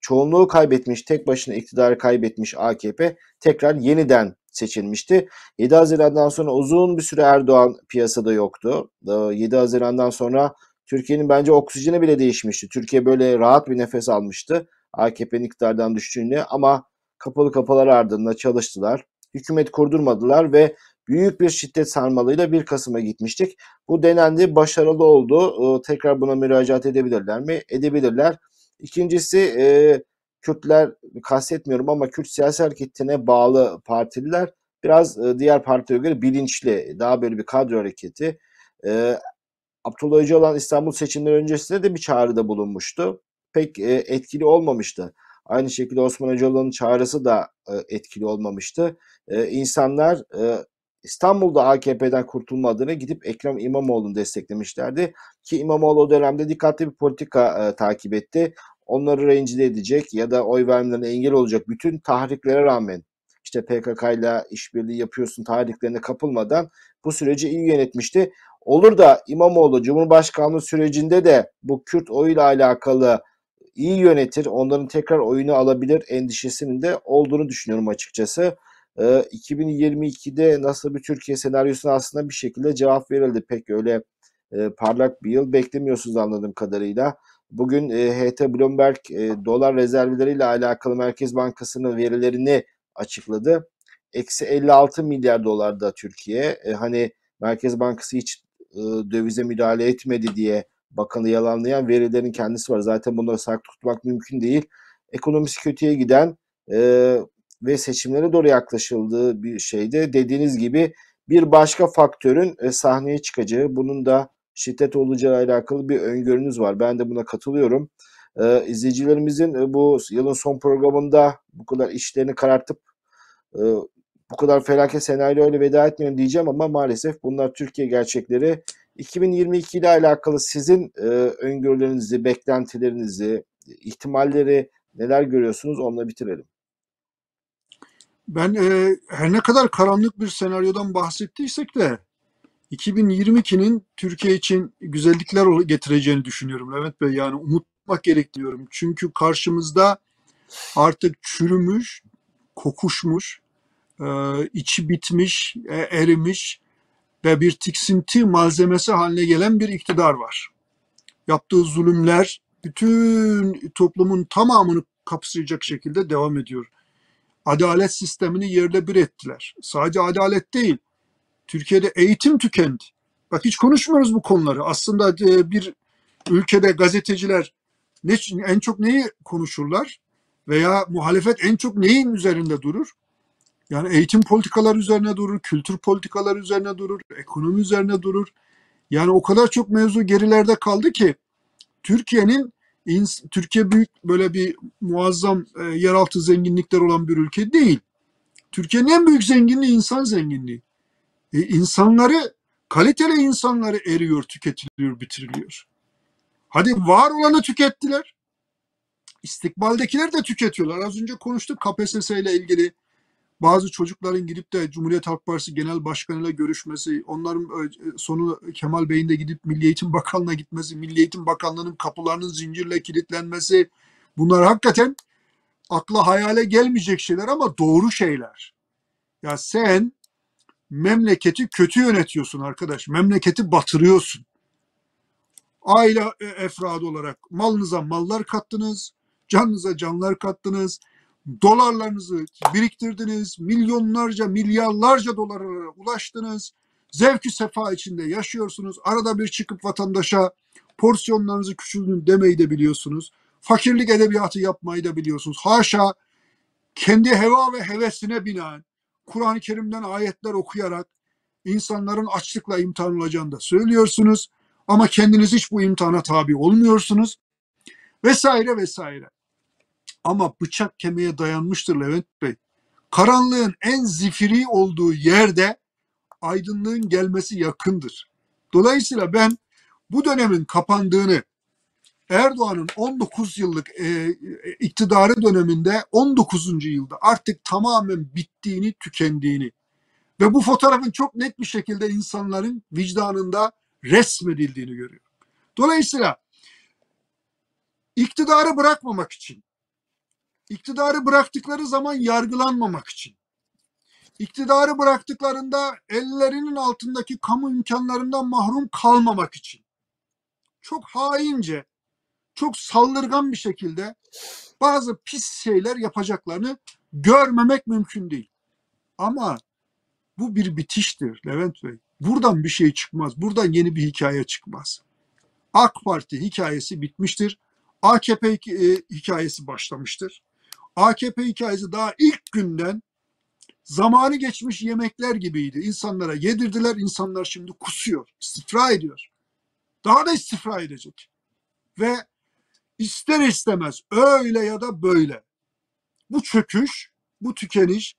A: çoğunluğu kaybetmiş, tek başına iktidarı kaybetmiş AKP tekrar yeniden seçilmişti. 7 Haziran'dan sonra uzun bir süre Erdoğan piyasada yoktu. 7 Haziran'dan sonra Türkiye'nin bence oksijeni bile değişmişti. Türkiye böyle rahat bir nefes almıştı. AKP'nin iktidardan düştüğünde ama kapalı kapılar ardında çalıştılar. Hükümet kurdurmadılar ve büyük bir şiddet sarmalıyla 1 Kasım'a gitmiştik. Bu denendi, başarılı oldu. Ee, tekrar buna müracaat edebilirler mi? Edebilirler. İkincisi e, Kürtler kastetmiyorum ama Kürt siyasi hareketine bağlı partililer biraz e, diğer partilere göre bilinçli, daha böyle bir kadro hareketi. E, Abdullah Öcalan İstanbul seçimleri öncesinde de bir çağrıda bulunmuştu. Pek e, etkili olmamıştı. Aynı şekilde Osman Öcalan'ın çağrısı da e, etkili olmamıştı. E, insanlar e, İstanbul'da AKP'den kurtulmadığını gidip Ekrem İmamoğlu'nu desteklemişlerdi. Ki İmamoğlu o dönemde dikkatli bir politika e, takip etti. Onları rencide edecek ya da oy vermelerine engel olacak bütün tahriklere rağmen işte PKK ile işbirliği yapıyorsun tahriklerine kapılmadan bu süreci iyi yönetmişti. Olur da İmamoğlu Cumhurbaşkanlığı sürecinde de bu Kürt oyuyla alakalı iyi yönetir, onların tekrar oyunu alabilir endişesinin de olduğunu düşünüyorum açıkçası. 2022'de nasıl bir Türkiye senaryosuna aslında bir şekilde cevap verildi. Pek öyle parlak bir yıl beklemiyorsunuz anladığım kadarıyla. Bugün HT Bloomberg dolar rezervleriyle alakalı Merkez Bankası'nın verilerini açıkladı. Eksi 56 milyar dolarda Türkiye. hani Merkez Bankası hiç dövize müdahale etmedi diye bakanı yalanlayan verilerin kendisi var. Zaten bunları saklı tutmak mümkün değil. Ekonomisi kötüye giden e, ve seçimlere doğru yaklaşıldığı bir şeyde dediğiniz gibi bir başka faktörün e, sahneye çıkacağı, bunun da şiddet olacağı alakalı bir öngörünüz var. Ben de buna katılıyorum. E, izleyicilerimizin e, bu yılın son programında bu kadar işlerini karartıp e, bu kadar felaket senaryoyla veda etmiyorum diyeceğim ama maalesef bunlar Türkiye gerçekleri. 2022 ile alakalı sizin öngörülerinizi, beklentilerinizi, ihtimalleri neler görüyorsunuz onunla bitirelim.
B: Ben e, her ne kadar karanlık bir senaryodan bahsettiysek de 2022'nin Türkiye için güzellikler getireceğini düşünüyorum Levent Bey. Yani umutmak gerekiyorum. Çünkü karşımızda artık çürümüş, kokuşmuş, e, içi bitmiş, e, erimiş ve bir tiksinti malzemesi haline gelen bir iktidar var. Yaptığı zulümler bütün toplumun tamamını kapsayacak şekilde devam ediyor. Adalet sistemini yerle bir ettiler. Sadece adalet değil, Türkiye'de eğitim tükendi. Bak hiç konuşmuyoruz bu konuları. Aslında e, bir ülkede gazeteciler ne, en çok neyi konuşurlar? Veya muhalefet en çok neyin üzerinde durur? Yani eğitim politikaları üzerine durur, kültür politikaları üzerine durur, ekonomi üzerine durur. Yani o kadar çok mevzu gerilerde kaldı ki Türkiye'nin Türkiye büyük böyle bir muazzam e, yeraltı zenginlikler olan bir ülke değil. Türkiye'nin en büyük zenginliği insan zenginliği. E, insanları, kaliteli insanları eriyor, tüketiliyor, bitiriliyor. Hadi var olanı tükettiler. İstikbaldekileri de tüketiyorlar. Az önce konuştuk KPSS ile ilgili bazı çocukların gidip de Cumhuriyet Halk Partisi Genel Başkanı ile görüşmesi, onların e, sonu Kemal Bey'in de gidip Milli Eğitim Bakanlığı'na gitmesi, Milli Eğitim Bakanlığı'nın kapılarının zincirle kilitlenmesi, bunlar hakikaten akla hayale gelmeyecek şeyler ama doğru şeyler. Ya sen memleketi kötü yönetiyorsun arkadaş. Memleketi batırıyorsun. Aile e, efradı olarak malınıza mallar kattınız, canınıza canlar kattınız, dolarlarınızı biriktirdiniz, milyonlarca, milyarlarca dolara ulaştınız. Zevki sefa içinde yaşıyorsunuz. Arada bir çıkıp vatandaşa porsiyonlarınızı küçüldün demeyi de biliyorsunuz. Fakirlik edebiyatı yapmayı da biliyorsunuz. Haşa kendi heva ve hevesine binaen Kur'an-ı Kerim'den ayetler okuyarak insanların açlıkla imtihan olacağını da söylüyorsunuz. Ama kendiniz hiç bu imtihana tabi olmuyorsunuz. Vesaire vesaire. Ama bıçak kemiğe dayanmıştır Levent Bey. Karanlığın en zifiri olduğu yerde aydınlığın gelmesi yakındır. Dolayısıyla ben bu dönemin kapandığını Erdoğan'ın 19 yıllık e, iktidarı döneminde 19. yılda artık tamamen bittiğini, tükendiğini ve bu fotoğrafın çok net bir şekilde insanların vicdanında resmedildiğini görüyorum. Dolayısıyla iktidarı bırakmamak için, iktidarı bıraktıkları zaman yargılanmamak için, iktidarı bıraktıklarında ellerinin altındaki kamu imkanlarından mahrum kalmamak için, çok haince, çok saldırgan bir şekilde bazı pis şeyler yapacaklarını görmemek mümkün değil. Ama bu bir bitiştir Levent Bey. Buradan bir şey çıkmaz. Buradan yeni bir hikaye çıkmaz. AK Parti hikayesi bitmiştir. AKP e, hikayesi başlamıştır. AKP hikayesi daha ilk günden zamanı geçmiş yemekler gibiydi. İnsanlara yedirdiler. İnsanlar şimdi kusuyor, istifra ediyor. Daha da istifra edecek. Ve ister istemez öyle ya da böyle bu çöküş, bu tükeniş,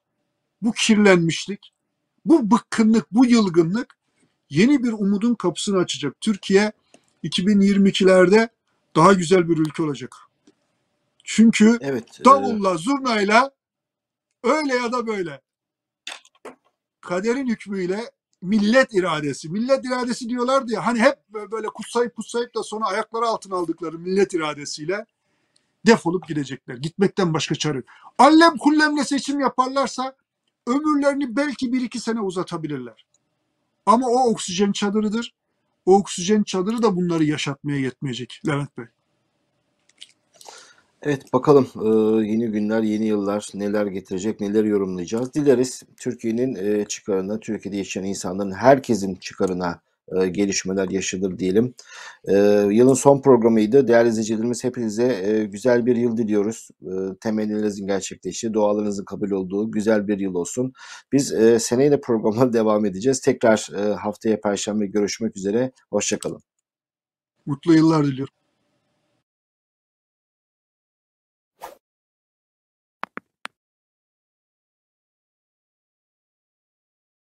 B: bu kirlenmişlik, bu bıkkınlık, bu yılgınlık yeni bir umudun kapısını açacak. Türkiye 2022'lerde daha güzel bir ülke olacak. Çünkü evet, davulla, e... zurnayla öyle ya da böyle kaderin hükmüyle millet iradesi. Millet iradesi diyorlardı ya hani hep böyle kutsayıp kutsayıp da sonra ayakları altına aldıkları millet iradesiyle defolup gidecekler. Gitmekten başka çare yok. Allem kullemle seçim yaparlarsa ömürlerini belki bir iki sene uzatabilirler. Ama o oksijen çadırıdır. O oksijen çadırı da bunları yaşatmaya yetmeyecek Levent Bey.
A: Evet bakalım e, yeni günler, yeni yıllar neler getirecek, neler yorumlayacağız. Dileriz Türkiye'nin e, çıkarına, Türkiye'de yaşayan insanların herkesin çıkarına e, gelişmeler yaşanır diyelim. E, yılın son programıydı. Değerli izleyicilerimiz hepinize e, güzel bir yıl diliyoruz. E, temennilerinizin gerçekleştiği, dualarınızın kabul olduğu güzel bir yıl olsun. Biz e, seneyle programlara devam edeceğiz. Tekrar e, haftaya Perşembe görüşmek üzere. Hoşçakalın.
B: Mutlu yıllar diliyorum.